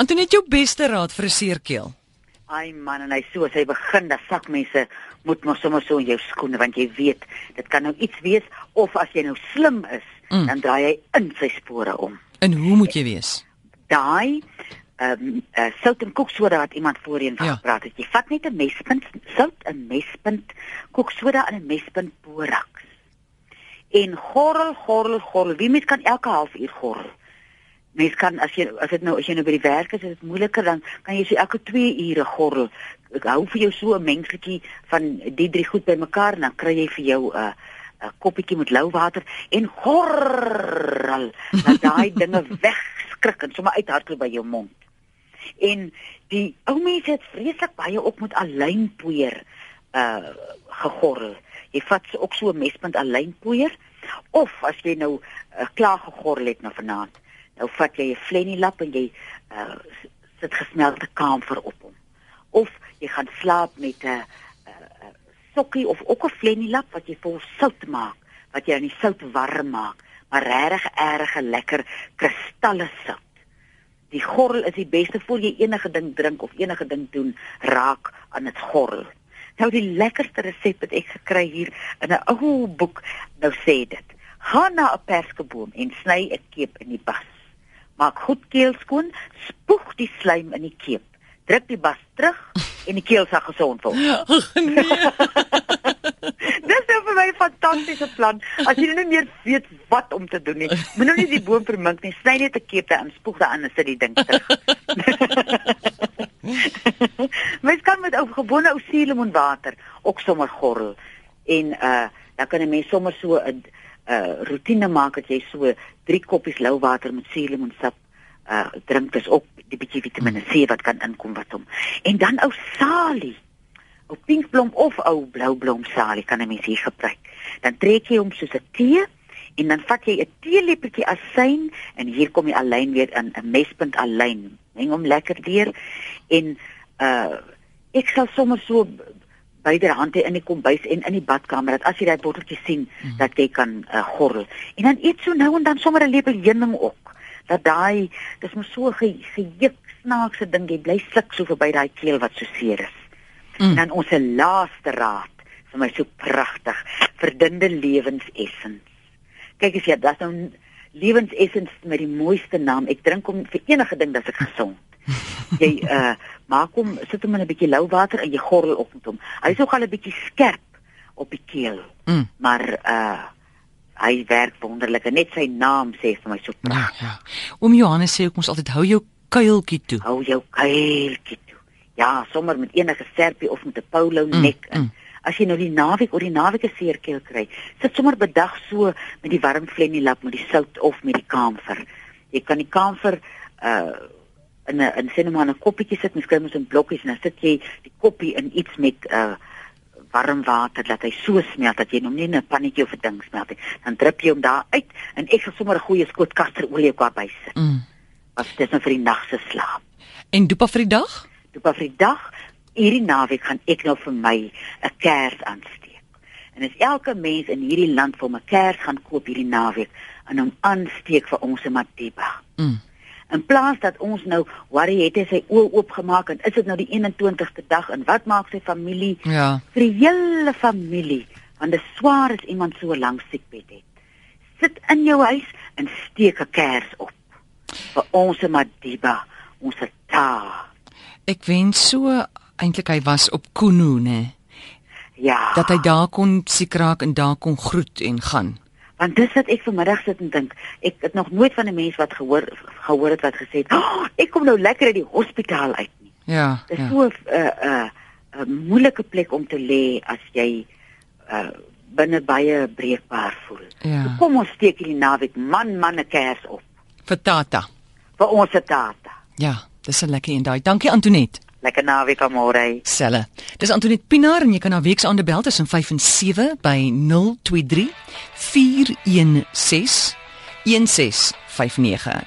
Antoinette, jou beste raad vir 'n seerkeel. Ai man, en hy so as hy begin, dan sak mense moet mos sommer so in jou skoene want jy weet, dit kan nou iets wees of as jy nou slim is, mm. dan draai hy in sy spore om. En hoe moet jy wees? Daai ehm um, uh, sout en koeksoda wat iemand voorheen van Ja. gepraat het. Jy vat net 'n mespunt sout, 'n mespunt koeksoda en 'n mespunt boraks. En gorrel, gorrel, gorrel. Wie mens kan elke halfuur gorrel. Mens kan as jy as dit nou as jy nou by die werk is, is dit moeiliker dan kan jy so elke 2 ure gorrel. Ek hou vir jou so 'n mengseltjie van die drie goed bymekaar en dan kry jy vir jou 'n uh, 'n koppietjie met lou water en gorrel dat daai dinge wegskrik en sommer uithardloop by jou mond. En die ou mense het vreeslik baie op met alynpoeier uh gegorrel. Jy vat ook so 'n mespunt alynpoeier of as jy nou uh, klaar gegorrel het nou vanaand, nou vat jy 'n flenilap en jy uh sit gesmelte kamfer op hom. Of jy gaan slaap met 'n uh, uh, sokkie of ook 'n flenilap wat jy vol sout maak, wat jy aan die sout warm maak, maar regtig erge lekker kristalle sout. Die gorrel is die beste voor jy enige ding drink of enige ding doen raak aan dit gorrel. Nou die lekkerste resep wat ek gekry hier in 'n ou boek nou sê dit. Gaan na 'n perskeboom en sny 'n keep in die bas. Maak goed keel skoon, spoeg die slaim in die keep. Druk die bas terug en die keel sal gesond word. nee. Dis nou vir my 'n fantastiese plan. As jy nou nie meer weet wat om te doen nie, moet nou nie die boom vermink nie. Sny net 'n kepe en spoeg daarin en sit die ding terug. Mens kan met ou gewone ou suurlemoenwater ook sommer gorrel. En uh dan kan 'n mens sommer so 'n uh rotine maak dat jy so 3 koppies lou water met suurlemoensap uh drink. Dis ook die bietjie Vitamiene C wat kan inkom wat hom. En dan ou salie ou pinkblom of ou bloublom salie kan 'n mens hier gebruik. Dan trek jy hom soos 'n tee en dan vat jy 'n teelepeltjie asyn en hier kom die alyn weer in 'n mespunt alyn. Meng hom lekker deur en uh ek sal sommer so byderhand hê in die kombuis en in die badkamer dat as jy daai botteltjie sien mm. dat jy kan uh, gorrel. En dan eet so nou en dan sommer 'n lepel heuning ook. Dat daai dis mos so ge, gejuk snaakse ding jy bly sluk so verby daai keel wat so seer is. Mm. En dan ons laaste raad vir my so pragtig, verdunde lewensessens. Kyk as jy dat nou lewensessens met die mooiste naam. Ek drink hom vir enige ding dat ek gesond. Jy uh maak hom sit hom in 'n bietjie lou water en jy gorrel op met hom. Hy ook al 'n bietjie skerp op die keel, Mm. maar uh hy werk wonderlik. En Net sy naam sê vir my so Ja, pragtig. ja. Oom Johannes sê ook ons altyd hou jou kuiltjie toe. Hou jou kuiltjie toe. Ja, sommer met enige serpie of met 'n polo Mm, nek in. mm. As jy nou die naweek oor die naweek 'n seerkeel kry, sit sommer bedag so met die warm flenilap met die sout of met die kamfer. Jy kan die kamfer uh in 'n in sê net maar 'n koppietjie sit, mens kry mos in blokkies en dan sit jy die koppie in iets met uh warm water dat hy so smelt dat jy hom nie in 'n pannetjie of 'n ding smelt nie. Dan drup jy hom daar uit en ek sal sommer 'n goeie skoot kasterolie ook daarby sit. Mm. Want dit is nou vir die nag se slaap. En dopa vir die dag? Toe pa vir die dag hierdie naweek gaan ek nou vir my 'n kers aansteek. En as elke mens in hierdie land vir 'n kers gaan koop hierdie naweek en hom aansteek vir ons in Madiba. Mm. In plaas dat ons nou worry het hy sy oë oopgemaak en is dit nou die 21ste dag en wat maak sy familie Ja. vir die hele familie want dit is swaar as iemand so lank siekbed het. Sit in jou huis en steek 'n kers op vir ons Madiba, ons ta. Ek wens so eintlik hy was op Kuno, nê. Ja. Dat hy daar kon siek raak en daar kon groet en gaan. Want dis wat ek vanmiddag sit en dink. Ek het nog nooit van 'n mens wat gehoor gehoor het wat gesê het, oh, "Ek kom nou lekker uit die hospitaal uit nie." Ja. Dis ja. so 'n 'n 'n moeilike plek om te lê as jy uh binne baie breekbaar voel. Ja. So kom ons steek hierdie naweek man man 'n kers op Vir Tata. vir ons tata. Ja, dis 'n lekker een daai. Dankie Antoinette. Lekker naweek môre. Selle. Dis Antoinette Pinaar en jy kan na week se ander bel tussen 5 en 7 by 023 416 1659.